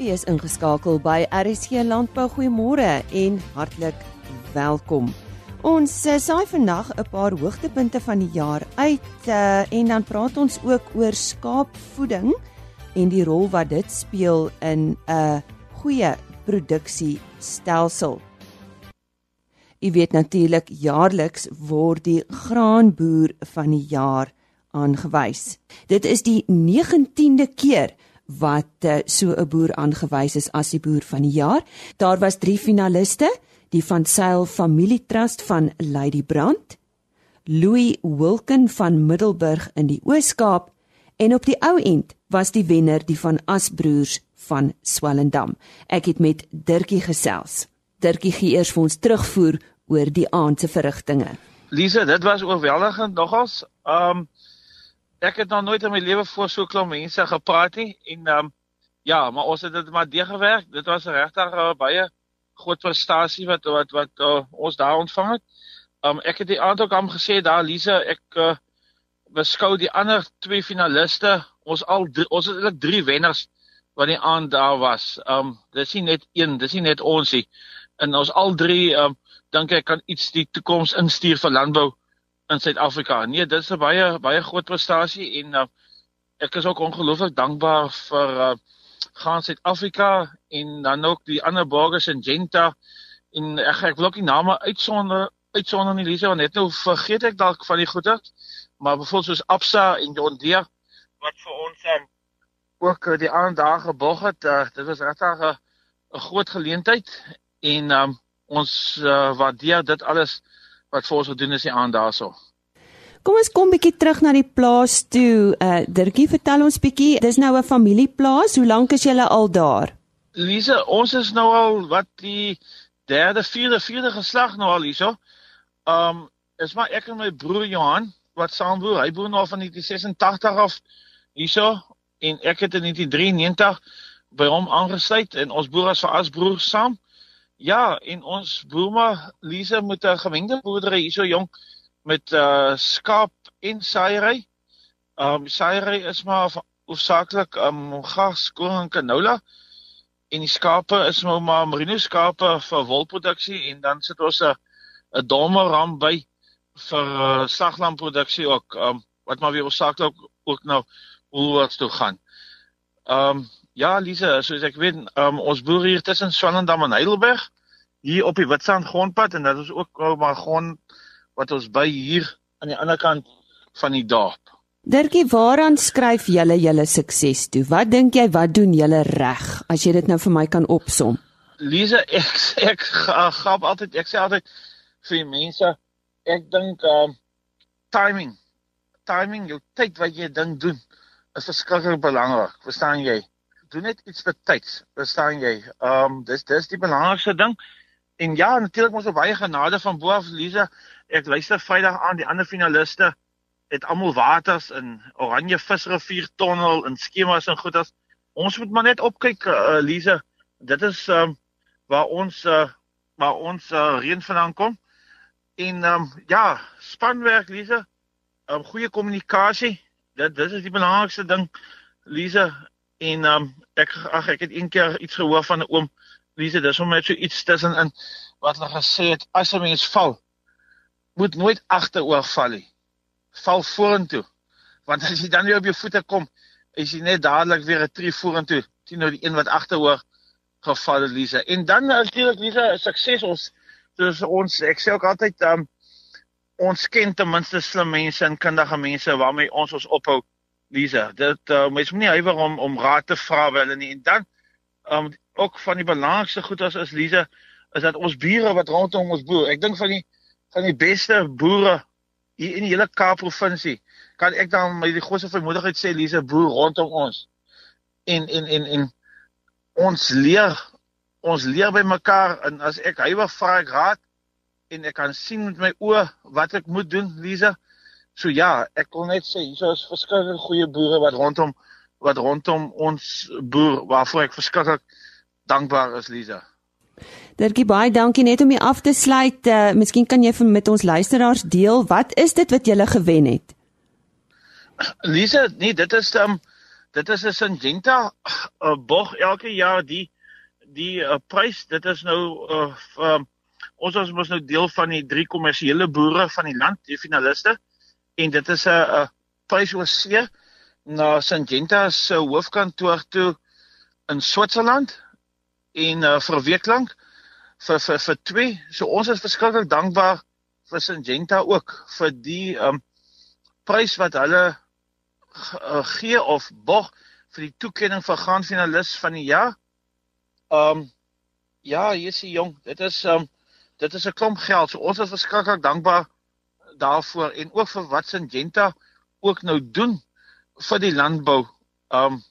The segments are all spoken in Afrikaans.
U is ingeskakel by RSC Landbou. Goeiemôre en hartlik welkom. Ons uh, saai vandag 'n paar hoogtepunte van die jaar uit uh, en dan praat ons ook oor skaapvoeding en die rol wat dit speel in 'n goeie produksiestelsel. U weet natuurlik jaarliks word die graanboer van die jaar aangewys. Dit is die 19de keer wat uh, so 'n boer aangewys is as die boer van die jaar. Daar was 3 finaliste, die van Sail Familietrust van Lady Brand, Louis Wilken van Middelburg in die Oos-Kaap en op die ou end was die wenner die van Asbroers van Swellendam. Ek het met Dirkie gesels. Dirkie gee eers vir ons terugvoer oor die aand se verrigtinge. Lise, dit was oorweldigend nogals. Um ek het nog nooit in my lewe voor so klomp mense gepraat nie en ehm um, ja, maar ons het dit maar deur gewerk. Dit was regtig uh, baie groot prestasie wat wat wat uh, ons daar ontvang het. Um, ek het die aand ook aan gesê daar Lise, ek uh, beskou die ander twee finaliste, ons al drie, ons het eintlik drie wenners wat die aand daar was. Um, dis nie net een, dis nie net ons nie. En ons al drie um, dink ek kan iets die toekoms instuur vir landbou in Suid-Afrika. Nee, dit is 'n baie baie groot prestasie en uh, ek is ook ongelooflik dankbaar vir uh, gaan Suid-Afrika en dan ook die ander burgers in Genta en ek ek wil ook die name uitsonder uitsonder nie Lisa net nou vergeet ek dalk van die goeie maar byvoorbeeld soos Absa en John Deere wat vir ons um, ook uh, die ander dae gebog het uh, dit was regtig 'n groot geleentheid en um, ons uh, waardeer dit alles wat vir ons gedoen is die aand daarso. Kom ons kom bietjie terug na die plaas toe. Uh Dirkie, vertel ons bietjie. Dis nou 'n familieplaas. Hoe lank is julle al daar? Lise, ons is nou al wat die derde, vierde, vierde geslag nou al hierso. Um is maar ek en my broer Johan wat saam boer. Hy boer nou van 1986 af hierso en ek het in 1993 by hom aangesluit en ons boer as vir as broer saam. Ja, en ons boerma Lise met 'n gemengde boerdery hierso jong met uh skaap en saaiery. Um saaiery is maar hoofsaaklik um gas, koring en canola. En die skape is nou maar merino skape vir wolproduksie en dan sit ons 'n 'n dolmeram by vir uh, slaglamproduksie ook um wat maar weer hoofsaaklik ook nou hoe wat toe gaan. Um Ja, Lise, soos ek weet, um, ons boer hier tussen Swellendam en Heidelberg, hier op die Witstrand grondpad en dit is ook nou maar grond wat ons by hier aan die ander kant van die dorp. Dirkie, waaraan skryf julle julle sukses toe? Wat dink jy wat doen julle reg as jy dit nou vir my kan opsom? Lise, ek ek gaan altyd ek sê altyd vir mense, ek dink um timing. Timing, jou tyd wat jy ding doen is verskriklik belangrik. Verstaan jy? Doen net iets vir tyds, verstaan jy? Ehm um, dis dis die belangrikste ding. En ja, natuurlik moet ons baie genade van bo af Lisa. Ek luister Vrydag aan die ander finaliste het almal waters in Oranje Visrivier tonnel en skemas en goeders. Ons moet maar net opkyk uh, Lisa. Dit is ehm um, waar ons uh, waar ons uh, reën vandaan kom. En ehm um, ja, spanwerk Lisa. Ehm um, goeie kommunikasie. Dit dis is die belangrikste ding Lisa En um, ek ag ek het eendag iets gehoor van 'n oom Lise, dis hom net so iets tussenin wat hulle gesê het as 'n mens val, moet nooit agteroor val nie. Val vorentoe. Want as jy dan weer op jou voete kom, is jy net dadelik weer 'n tree vorentoe, teenoor die een wat agteroor geval het Lise. En dan natuurlik Lise, sukses ons soos ons ek sê ook altyd um, ons ken ten minste slim mense en kundige mense waarmee ons ons ophou Lisa, dit uh, mens moet nie huiwer om om raad te vra by hulle nie. En dan um ook van die belangrikste goed as is Lisa is dat ons bure wat rondom ons boer. Ek dink van die van die beste boere hier in die hele Kaap provinsie kan ek dan met die grootste vermoedigheid sê Lisa boer rondom ons. En en en en ons leer ons leer by mekaar en as ek huiwer vra ek raad en ek kan sien met my oë wat ek moet doen Lisa. So ja, ek wil net sê hier is verskeie goeie boere wat rondom wat rondom ons boer waarvoor ek verskriklik dankbaar is Lisa. Dirkie baie dankie net om jy af te sluit. Uh, miskien kan jy met ons luisteraars deel wat is dit wat jy gewen het? Lisa, nee, dit is um dit is 'n Syngenta uh, bog elke jaar die die uh, prys dit is nou uh, um, ons ons mos nou deel van die drie kommersiële boere van die land die finaliste en dit is 'n uh, prys oor see na Syngenta se hoofkantoor toe in Switserland en uh, vir 'n week lank vir vir vir twee so ons is verskriklik dankbaar vir Syngenta ook vir die um, prys wat hulle uh, gee of bog vir die toekenning vir graanfinalis van die jaar. Um ja, hier is die jong. Dit is um dit is 'n klomp geld. So ons is verskriklik dankbaar daarvoor en ook vir wat Syngenta ook nou doen vir die landbou. Um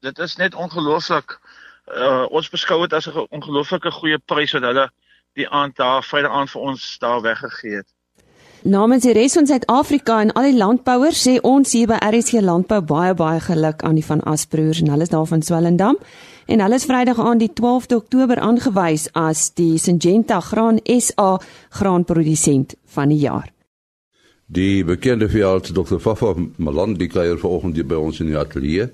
dit is net ongelooflik. Uh ons beskou dit as 'n ongelooflike goeie prys wat hulle die aand daar Vrydag aand vir ons daar weggegee het. Namens die res van Suid-Afrika en al die landbouers sê ons hier by RSG Landbou baie baie geluk aan die van Asbroers en hulle is daar van Swellendam en hulle is Vrydag aan die 12de Oktober aangewys as die Syngenta Graan SA graanprodusent van die jaar. Die bekende veearts Dr. Fafa Malan die kuier vanoggend hier by ons in die ateljee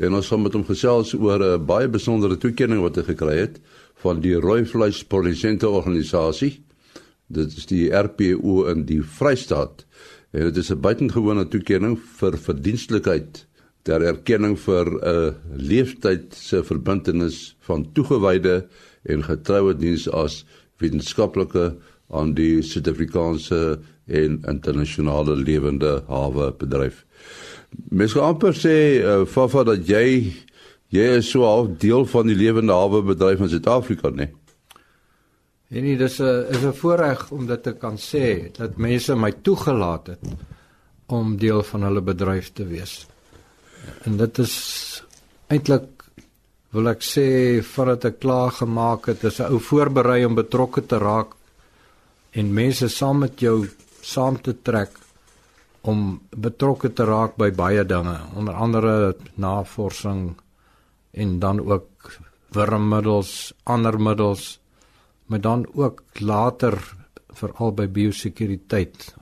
en ons gaan met hom gesels oor 'n baie besondere toekenning wat hy gekry het van die Rooi Vleis Produsente Organisasie Dit is die RPO in die Vrystaat. En dit is 'n buitengewone toekenning vir verdienstelikheid ter erkenning vir 'n leeftyd se verbintenis van toegewyde en getroue diens as wetenskaplike aan die Suid-Afrikaanse en internasionale lewende hawe bedryf. Mens kan amper sê uh, Fafa dat jy jy is so 'n deel van die lewende hawe bedryf in Suid-Afrika, né? Nee? En dit is 'n is 'n voorreg om dit te kan sê dat mense my toegelaat het om deel van hulle bedryf te wees. En dit is eintlik wil ek sê voordat ek klaar gemaak het, is 'n ou voorberei om betrokke te raak en mense saam met jou saam te trek om betrokke te raak by baie dinge, onder andere navorsing en dan ook wurmmiddels, ander middels maar dan ook later veral by biosekuriteit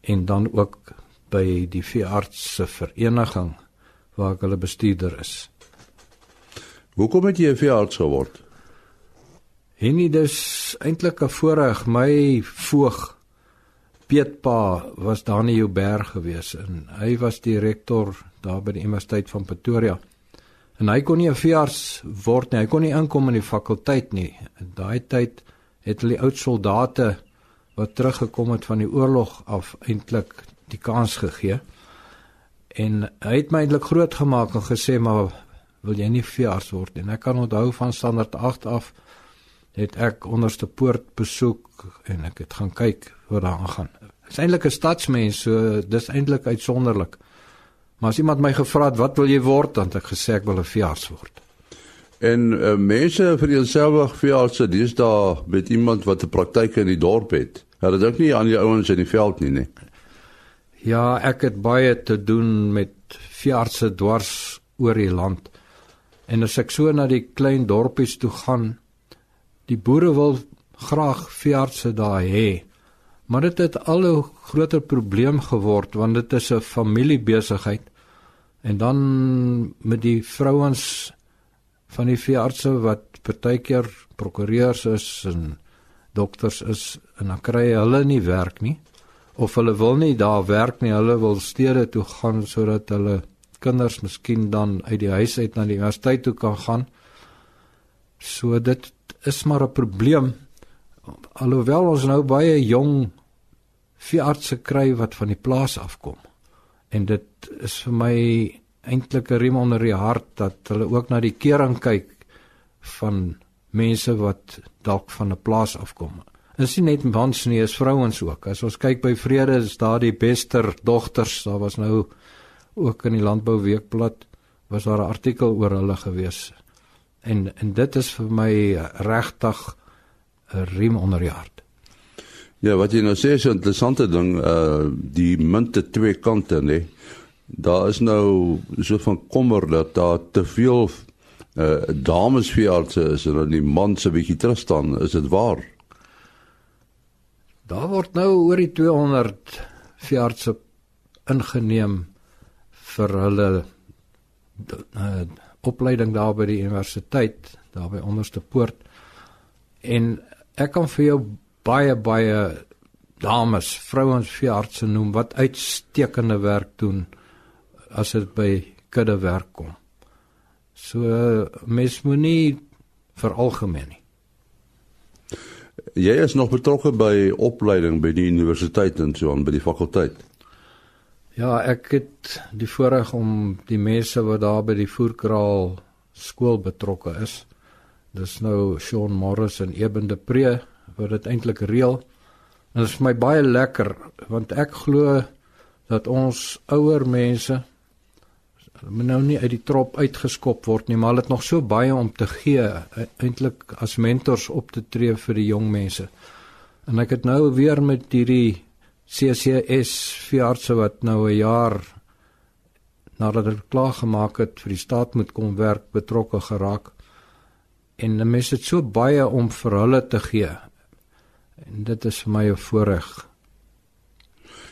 en dan ook by die veeartse vereniging waar ek hulle bestuurder is. Hoekom het jy 'n veearts geword? Henny dis eintlik 'n voorreg my voog Pietpa was daar in Jouberg gewees en hy was direkteur daar by die Universiteit van Pretoria. En hy kon nie 'n veearts word nie. Hy kon nie inkom in die fakulteit nie. In daai tyd het hulle oud soldate wat teruggekom het van die oorlog af eintlik die kans gegee. En hy het my eintlik groot gemaak en gesê maar wil jy nie veearts word nie. En ek kan onthou van standaard 8 af het ek onderste poort besoek en ek het gaan kyk hoe daar aangaan. Dis eintlik 'n stadsmens, so dis eintlik uitsonderlik. Maar as iemand my gevra het wat wil jy word, dan het ek gesê ek wil 'n veearts word. En uh, mense vir jouself veeartse, dis daar met iemand wat 'n praktyk in die dorp het. Hulle dink nie aan die ouens in die veld nie, nee. Ja, ek het baie te doen met veeartse dwars oor die land. En as ek so na die klein dorpies toe gaan, die boere wil graag veeartse daar hê. Maar dit het al 'n groter probleem geword want dit is 'n familiebesigheid En dan met die vrouens van die veeartse wat partykeer prokureurs is en dokters is en dan kry hulle nie werk nie of hulle wil nie daar werk nie, hulle wil stede toe gaan sodat hulle kinders miskien dan uit die huis uit na die universiteit toe kan gaan. So dit is maar 'n probleem. Alhoewel ons nou baie jong veeartse kry wat van die plaas afkom en dit is vir my eintlik 'n riem onder die hart dat hulle ook na die kering kyk van mense wat dalk van 'n plaas afkom. Is nie net mans nie, is vrouens ook. As ons kyk by Vrede is daar die bester dogters, daar was nou ook in die Landbou Weekblad was daar 'n artikel oor hulle gewees. En en dit is vir my regtig 'n riem onder die hart. Ja, wat jy nou sê is 'n interessante ding, uh die munte twee kante, nee. Daar is nou so van kommer dat daar te veel uh damesveeartse is en dan die man se bietjie terug staan, is dit waar? Daar word nou oor die 200 veeartse ingeneem vir hulle uh, opleiding daar by die universiteit, daar by onderste poort. En ek kan vir jou baie baie dames, vrouens veeartse noem wat uitstekende werk doen as dit by kudde werk kom. So mens moenie veralgemeen nie. Jy is nog betrokke by opleiding by die universiteit en so aan by die fakulteit. Ja, ek het die voorreg om die mense wat daar by die voerkraal skool betrokke is. Dis nou Sean Morris en Eben de Pre wat dit eintlik reël. En dit is vir my baie lekker want ek glo dat ons ouer mense nou nie uit die trop uitgeskop word nie, maar hulle het nog so baie om te gee e, eintlik as mentors op te tree vir die jong mense. En ek het nou weer met hierdie CCS veeartse wat nou 'n jaar nadat hulle klaar gemaak het vir die staat moet kom werk betrokke geraak. En mense het so baie om vir hulle te gee. En dit is vir my 'n voorreg.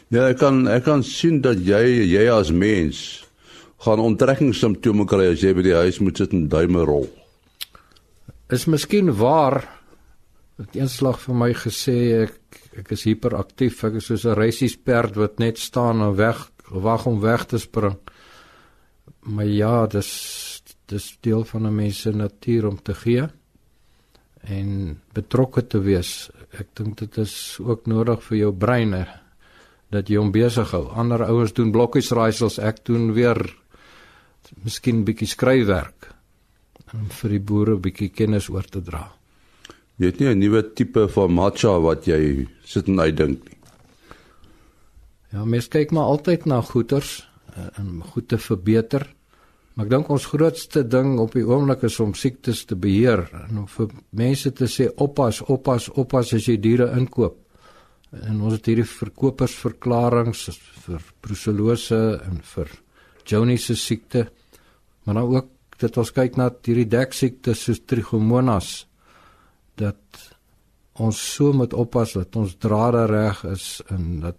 Ja, ek kan ek kan sien dat jy jy as mens gaan onttrekkingssimptome kry as jy by die huis moet sit en duime rol. Is miskien waar dat eenslag vir my gesê ek ek is hiperaktief, ek is soos 'n reisies perd wat net staan en weg wag om weg te spring. Maar ja, dis dis deel van 'n mens se natuur om te gee en betrokke te wees. Ek dink dit is ook nodig vir jou brein dat jy hom besig hou. Ander ouens doen blokkies raaisels, ek doen weer miskien bietjie skryfwerk om vir die boere bietjie kennis oor te dra. Jy het nie 'n nuwe tipe van matcha wat jy sit en uitdink nie. Ja, mens kyk maar altyd na goeters eh, en goed te verbeter. Maar ek dink ons grootste ding op die oomblik is om siektes te beheer en om vir mense te sê oppas, oppas, oppas as jy diere inkoop. En ons het hierdie verkopersverklaringe vir brucellose en vir Johnny se siekte. Maar nou ook dit ons kyk na hierdie deksiektes soos trichomonas dat ons so moet oppas dat ons drade reg is en dat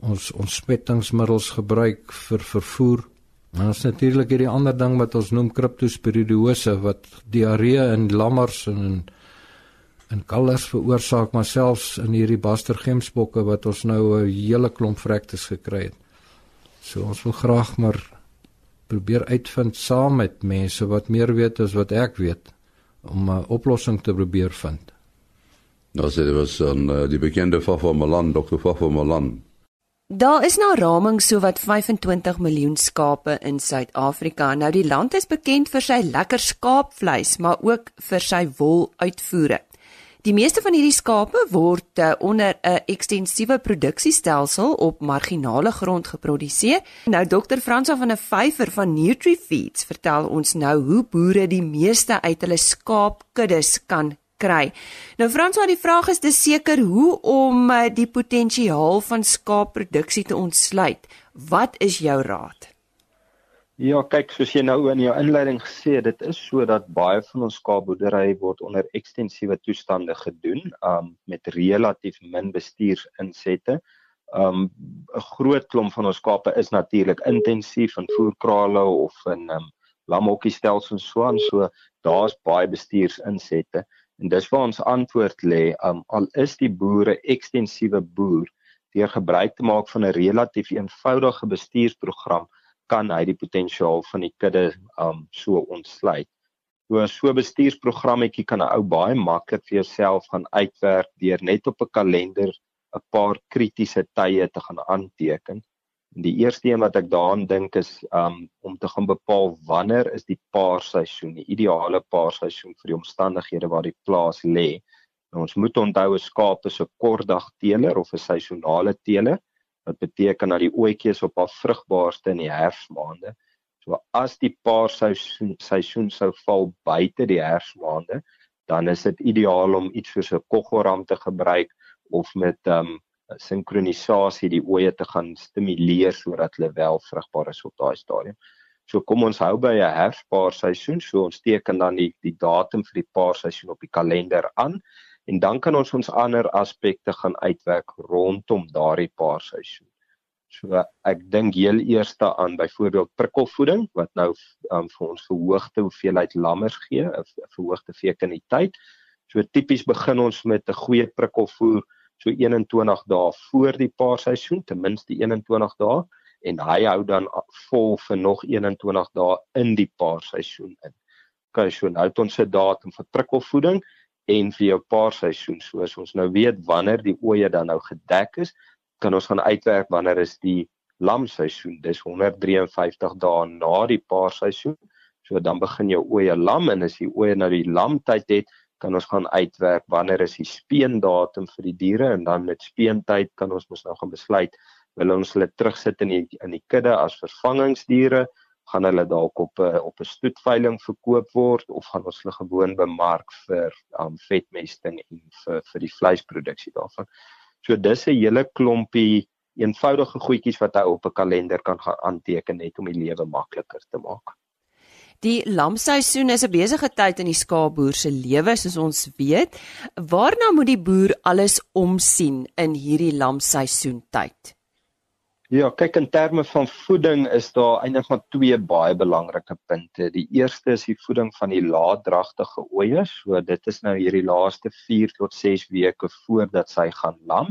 ons ontsmettingsmiddels gebruik vir vervoer En ons natuurlik hierdie ander ding wat ons noem kriptosporidiose wat diarree in lammers en in en kalvers veroorsaak maar selfs in hierdie bastergemsbokke wat ons nou 'n hele klomp vrektes gekry het. So ons wil graag maar probeer uitvind saam met mense wat meer weet as wat ek weet om 'n oplossing te probeer vind. Nou sê dit was 'n uh, die bekende Fafo Malan, Dr. Fafo Malan Daar is nou raming sowat 25 miljoen skape in Suid-Afrika. Nou die land is bekend vir sy lekker skaapvleis, maar ook vir sy woluitvoere. Die meeste van hierdie skape word uh, onder 'n ekstensiewe produksiestelsel op marginale grond geproduseer. Nou Dr. Fransa van der Vyver van NutriFeeds vertel ons nou hoe boere die meeste uit hulle skaapkuddes kan kry. Nou Frans, maar die vraag is dis seker hoe om uh, die potensiaal van skaapproduksie te ontsluit. Wat is jou raad? Ja, kyk, soos jy nou in jou inleiding gesê het, dit is so dat baie van ons skaapboerdery word onder ekstensiewe toestande gedoen, um met relatief min bestuursinsette. Um 'n groot klomp van ons skape is natuurlik intensief in voerkrale of in um lamhokkiestelsels en so aan, so daar's baie bestuursinsette. En dis waar ons antwoord lê, um, al is die boere ekstensiewe boer, deur gebruik te maak van 'n relatief eenvoudige bestuursprogram, kan hy die potensiaal van die kudde um so ontsluit. So 'n so bestuursprogrammetjie kan 'n ou baie maklik vir jouself gaan uitwerk deur net op 'n kalender 'n paar kritiese tye te gaan aanteken Die eerste een wat ek daaraan dink is um om te gaan bepaal wanneer is die paarseisoen, die ideale paarseisoen vir die omstandighede waar die plaas lê. Nou ons moet onthou 'n skaap is 'n kortdag teeler of 'n seisonale teeler. Wat beteken dat die oetjies op haar vrugbaarste in die herfsmaande. So as die paarseisoen seisoen sou val buite die herfsmaande, dan is dit ideaal om iets soos 'n koggelram te gebruik of met um sinkronisasie die oeye te gaan stimuleer sodat hulle wel vrugbaar is op daai stadium. So kom ons hou by 'n herfspaar seisoen, so ons teken dan die die datum vir die paar seisoen op die kalender aan en dan kan ons ons ander aspekte gaan uitwerk rondom daardie paar seisoen. So ek dink heel eerste aan byvoorbeeld prikkelvoeding wat nou um, vir ons verhoogde hoeveelheid lammers gee, 'n verhoogde fekaliteit. So tipies begin ons met 'n goeie prikkelvoer so 21 dae voor die paarseisoen, ten minste 21 dae en hy hou dan vol vir nog 21 dae in die paarseisoen in. Okay, so nou het ons 'n datum vir prikkelvoeding en vir jou paarseisoen. So as ons nou weet wanneer die ooe dan nou gedek is, kan ons gaan uitwerk wanneer is die lamseisoen. Dis 153 dae na die paarseisoen. So dan begin jou ooe lam en as die ooe nou die lamtyd het, kan ons gaan uitwerk wanneer is die speendatum vir die diere en dan met speentyd kan ons mos nou gaan besluit wil ons hulle terugsit in die in die kudde as vervangingsdiere gaan hulle dalk op 'n op 'n stoetveiling verkoop word of gaan ons hulle gewoon bemark vir um, vetmesting en vir vir die vleisproduksie daarvan. So dis 'n hele klompie eenvoudige goedjies wat hy op 'n kalender kan gaan aanteken net om die lewe makliker te maak. Die lamseisoen is 'n besige tyd in die skaapboer se lewe soos ons weet. Waarna moet die boer alles omsien in hierdie lamseisoen tyd? Ja, kyk in terme van voeding is daar eintlik maar twee baie belangrike punte. Die eerste is die voeding van die laatdragtige ooeies. So dit is nou hierdie laaste 4 tot 6 weke voordat sy gaan lam.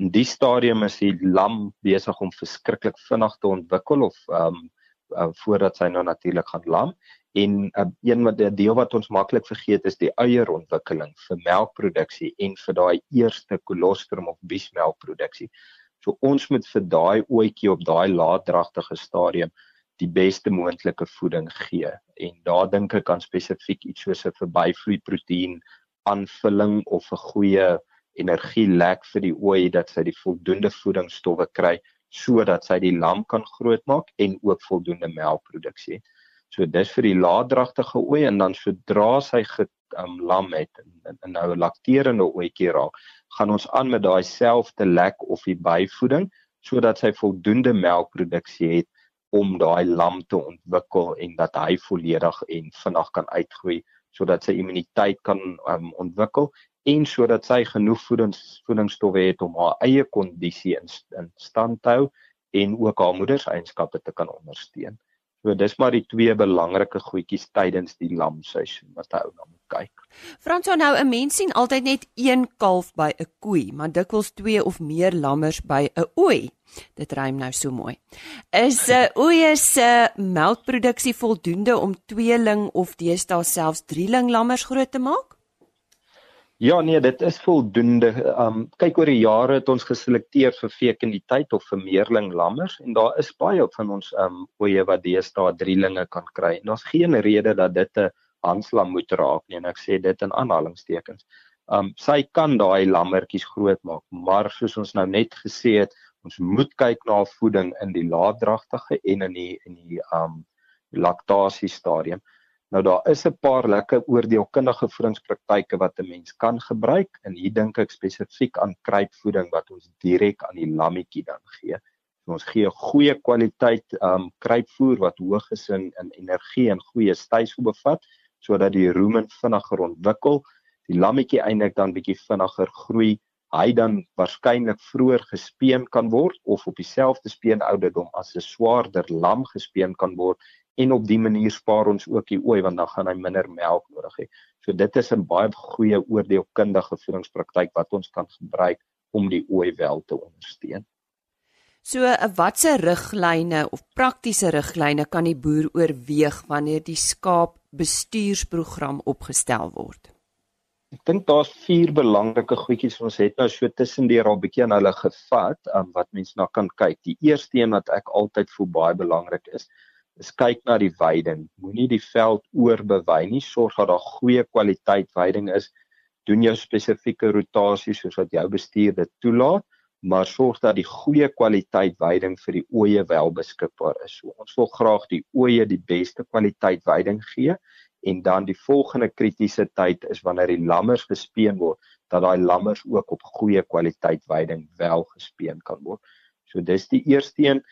In die stadium is die lam besig om verskriklik vinnig te ontwikkel of ehm um, uh, voordat sy nou natuurlik gaan lam. En uh, een wat die deel wat ons maklik vergeet is die eierontwikkeling vir melkproduksie en vir daai eerste kolostrum of biesmelkproduksie. So ons moet vir daai ooitjie op daai laatdragtige stadium die beste moontlike voeding gee. En daar dink ek aan spesifiek iets soos 'n verbyvloei proteïen aanvulling of 'n goeie energielek vir die ooi dat sy die voldoende voedingsstowwe kry sodat sy die lam kan grootmaak en ook voldoende melkproduksie. So dis vir die laatdragtige ooi en dan sodra sy um, lam het en, en nou 'n lakterende ooitjie raak, gaan ons aan met daai selfde lek of die byvoeding sodat sy voldoende melkproduksie het om daai lam te ontwikkel en dat hy volledig en vinnig kan uitgroei sodat sy immuniteit kan um, ontwikkel en sodat sy genoeg voedings voedingsstowwe het om haar eie kondisie in, in stand te hou en ook haar moederseienskappe te kan ondersteun. So dis maar die twee belangrike goedjies tydens die lamseisoen wat hy ou na moet kyk. Franso nou 'n mens sien altyd net een kalf by 'n koei, maar dikwels twee of meer lammers by 'n ooi. Dit rym nou so mooi. Is 'n uh, ooi se melkproduksie voldoende om tweeling of deesdae selfs drieling lammers groot te maak? Ja nee, dit is voldoende. Um kyk oor die jare het ons geselekteer vir fekaliteit of vir meerling lammers en daar is baie van ons um oeye wat deesdae drielinge kan kry. Daar's geen rede dat dit 'n aanslag moet raak nie en ek sê dit in aanhalingstekens. Um sy kan daai lammertjies groot maak, maar soos ons nou net gesê het, ons moet kyk na voeding in die laatdragtige en in die in die um laktasie stadium. Nou daar is 'n paar lekker oordeelkundige voedingspraktyke wat 'n mens kan gebruik. En hier dink ek spesifiek aan kruipvoeding wat ons direk aan die lammetjie dan gee. So ons gee goeie kwaliteit um kruipvoer wat hoog is in in energie en goeie styfsel bevat sodat die rumen vinniger ontwikkel, die lammetjie eintlik dan bietjie vinniger groei, hy dan waarskynlik vroeër gespeen kan word of op dieselfde speenouderdom as 'n swaarder lam gespeen kan word en op die manier spaar ons ook die ooi want dan gaan hy minder melk nodig hê. So dit is 'n baie goeie oordeelkundige voedingspraktyk wat ons kan gebruik om die ooi wel te ondersteun. So watse riglyne of praktiese riglyne kan die boer oorweeg wanneer die skaap bestuursprogram opgestel word? Ek dink daar's vier belangrike goedjies ons het nou so tussendeur al bietjie aan hulle gevat um, wat mense na kan kyk. Die eerste een wat ek altyd voel baie belangrik is, is kyk na die weiding. Moenie die veld oorbewei nie. Sorg dat daar goeie kwaliteit weiding is. Doen jou spesifieke rotasies soos wat jou bestuur dit toelaat, maar sorg dat die goeie kwaliteit weiding vir die ooe wel beskikbaar is. So ons wil graag die ooe die beste kwaliteit weiding gee en dan die volgende kritiese tyd is wanneer die lammers gespeen word dat daai lammers ook op goeie kwaliteit weiding wel gespeen kan word. So dis die eerste een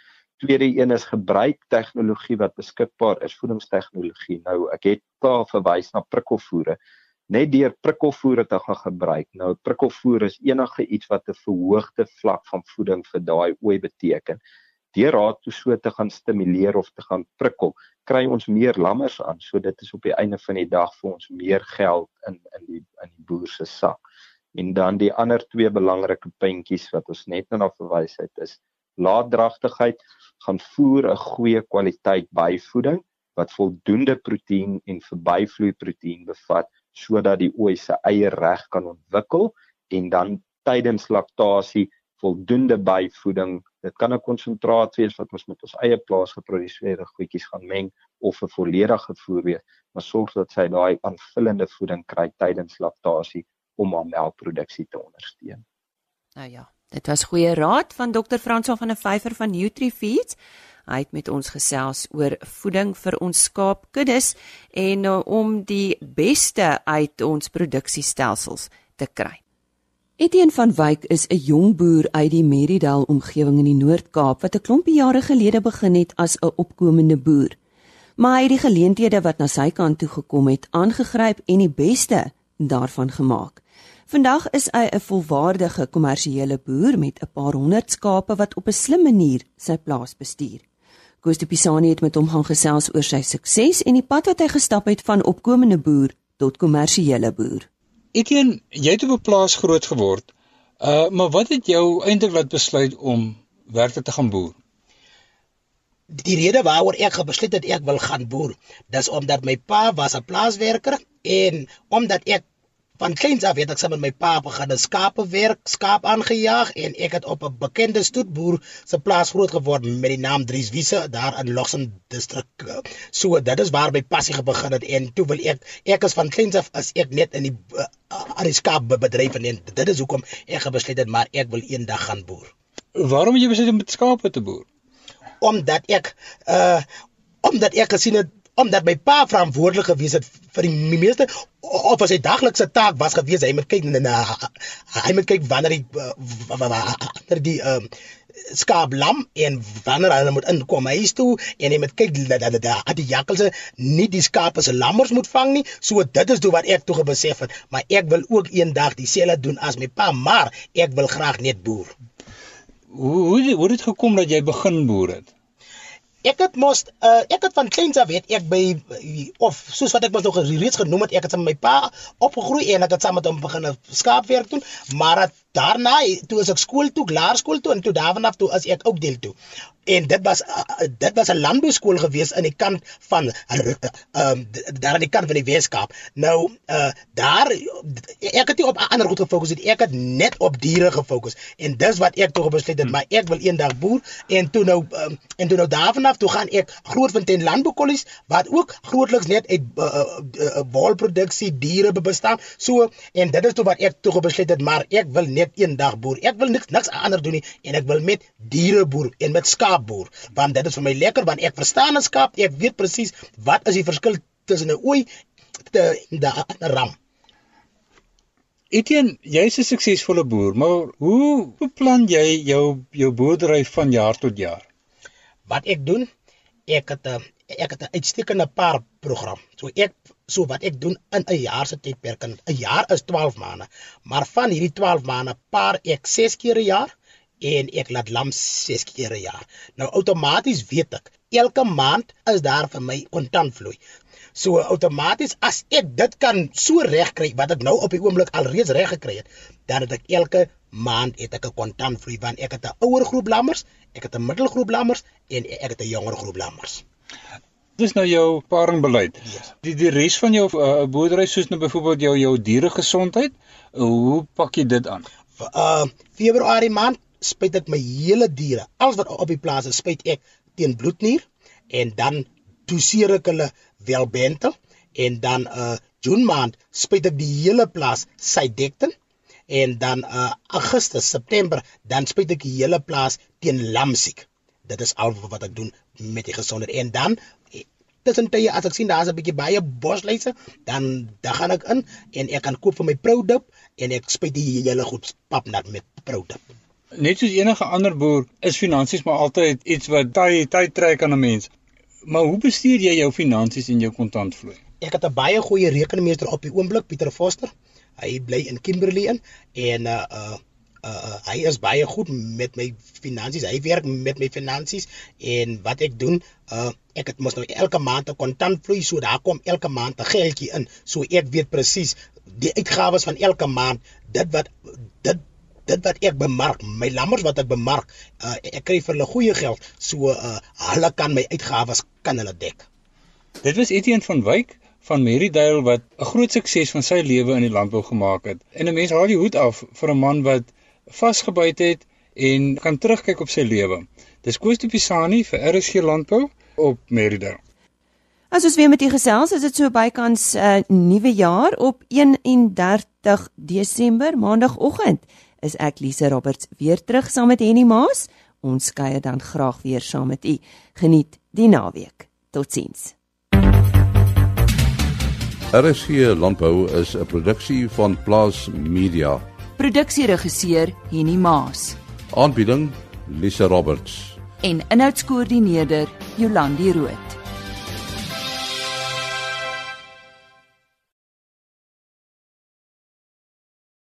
tweede een is gebruik tegnologie wat beskikbaar is, voedingstegnologie. Nou ek het daar verwys na prikkelvoere. net deur prikkelvoere te gaan gebruik. Nou prikkelvoer is enige iets wat 'n verhoogde vlak van voeding vir daai ooi beteken. Deur raad toe so te gaan stimuleer of te gaan prikkel, kry ons meer lammers aan. So dit is op die einde van die dag vir ons meer geld in in die in die boer se sak. En dan die ander twee belangrike puntjies wat ons net nou na verwys het is laatdragtigheid gaan voer 'n goeie kwaliteit byvoeding wat voldoende proteïen en verbyvloei proteïen bevat sodat die ooi se eie reg kan ontwikkel en dan tydens laktasie voldoende byvoeding. Dit kan 'n konsentraat wees wat ons met ons eie plaas geproduseerde goedjies gaan meng of 'n volledige voer wees, maar sorg dat sy daai aanvullende voeding kry tydens laktasie om haar melkproduksie te ondersteun. Nou ja, dit was goeie raad van Dr. Franswa van der Vyver van NutriFeeds. Hy het met ons gesels oor voeding vir ons skaapkuddes en uh, om die beste uit ons produksiestelsels te kry. Etienne van Wyk is 'n jong boer uit die Meridale omgewing in die Noord-Kaap wat 'n klompie jare gelede begin het as 'n opkomende boer. Maar hy het die geleenthede wat na sy kant toe gekom het aangegryp en die beste daarvan gemaak. Vandag is hy 'n volwaardige kommersiële boer met 'n paar honderd skape wat op 'n slim manier sy plaas bestuur. Koos de Pisani het met hom gaan gesels oor sy sukses en die pad wat hy gestap het van opkomende boer tot kommersiële boer. Etienne, jy het op 'n plaas groot geword. Uh, maar wat het jou eintlik laat besluit om werklik te gaan boer? Die rede waaroor ek besluit het ek wil gaan boer, dis omdat my pa was 'n plaaswerker en omdat ek van kleins af het ek saam met my pa begin 'n skape werk, skaap aangejaag en ek het op 'n bekende stoetboer se plaas groot geword met die naam Dries Wiese daar in Lossen distrik. So dit is waar my passie begin het en toe wil ek ek is van kleins af as ek net in die uh, aan die skaap bedryf en dit is hoekom ek besluit het maar ek wil eendag gaan boer. Waarom jy besluit om met skape te boer? Omdat ek uh omdat ek gesien het omdat my pa verantwoordelik gewees het vir die meeste of as hy daglikse taak was gewees hy moet kyk na hy moet kyk wanneer die wanneer die um, skaap lam en wanneer hulle moet inkom huis toe en hy moet kyk dat dat dat die jakkalse nie die skape se lammers moet vang nie. So dit is toe wat ek toe gebesef het maar ek wil ook eendag dieselfde doen as my pa maar ek wil graag net boer. Hoe hoe hoe het dit gekom dat jy begin boer het ek het mos uh, ek het van kleins af weet ek by of soos wat ek mos nog reeds genoem het ek het saam met my pa opgegroei en ek het saam met hom begin skaapwerk doen maar het, daarna toe as ek skool toe laerskool toe en toe daarvan af toe as ek ook deel toe en dit was uh, dit was 'n landbouskool gewees aan die kant van ehm um, daar aan die kant van die Weskaap. Nou uh daar ek het nie op ander goed gefokus nie. Ek het net op diere gefokus en dis wat ek toe besluit het, maar ek wil eendag boer en toe nou um, en toe nou daarvan af toe gaan ek Grootfontein Landboukollees wat ook grootliks net uit uh, uh, uh, wolproduksie diere bestaan. So en dit is toe wat ek toe besluit het, maar ek wil net eendag boer. Ek wil niks niks anders doen nie en ek wil met diere boer en met skaap skaapboer want dit is vir my lekker want ek verstaan 'n skaap ek weet presies wat is die verskil tussen 'n ooi en 'n ram Etienne, jy's 'n suksesvolle boer, maar hoe beplan jy jou jou boerdery van jaar tot jaar? Wat ek doen, ek het 'n ek het 'n uitstekende paar program. So ek so wat ek doen in 'n jaar se tydperk, 'n jaar is 12 maande, maar van hierdie 12 maande paar ek 6 keer 'n jaar en ek laat lam 6 keer 'n jaar. Nou outomaties weet ek, elke maand is daar vir my kontantvloei. So outomaties as ek dit kan so reg kry wat ek nou op die oomblik alreeds reg gekry het, dan het ek elke maand het ek 'n kontantvloei want ek het 'n ouer groep lammers, ek het 'n middelgroep lammers en ek het 'n jonger groep lammers. Dis nou jou paringbeleid. Yes. Die die res van jou uh, boerdery soos nou byvoorbeeld jou jou diere gesondheid, hoe pak jy dit aan? Uh Februarie maand spuit ek my hele diere, alles wat op die plaas is, spuit ek teen bloednier en dan doseer ek hulle welbentel en dan uh June maand spuit ek die hele plaas Cydectin en dan uh Augustus, September dan spuit ek die hele plaas teen lamsiek. Dit is al wat ek doen met die gesondheid en dan tussen tye as ek sien daar's 'n bietjie baie bosluise, dan dan gaan ek in en ek kan koop vir my produk en ek spuit die hele goed papnat met produk net soos enige ander boer is finansies maar altyd iets wat tyd tyd trek aan 'n mens. Maar hoe bestuur jy jou finansies en jou kontantvloei? ek het 'n baie goeie rekenmeester op die oomblik, Pieter Foster. Hy bly in Kimberley in en uh uh uh hy is baie goed met my finansies. Hy werk met my finansies en wat ek doen, uh ek het mos nou elke maand 'n kontantvloei, so daar kom elke maand 'n geldjie in. So ek weet presies die uitgawes van elke maand, dit wat dit dit wat ek bemark, my lammers wat ek bemark, uh, ek kry vir hulle goeie geld, so uh, hulle kan my uitgawes kan hulle dek. Dit was Etienne van Wyk van Merridale wat 'n groot sukses van sy lewe in die landbou gemaak het. En 'n mens haal die hoed af vir 'n man wat vasgebyt het en kan terugkyk op sy lewe. Dis Koos de Pisani vir RSG Landbou op Merridale. As ons weer met u gesels, is dit so bykans 'n uh, nuwe jaar op 31 Desember, maandagooggend is ek Lise Roberts weer terug saam met Henny Maas. Ons kuier dan graag weer saam met u. Geniet die naweek. Totsiens. RSG Landbou is 'n produksie van Plaas Media. Produksieregisseur Henny Maas Aanbieding Lise Roberts. en inhoudskoördineerder Jolandi Root.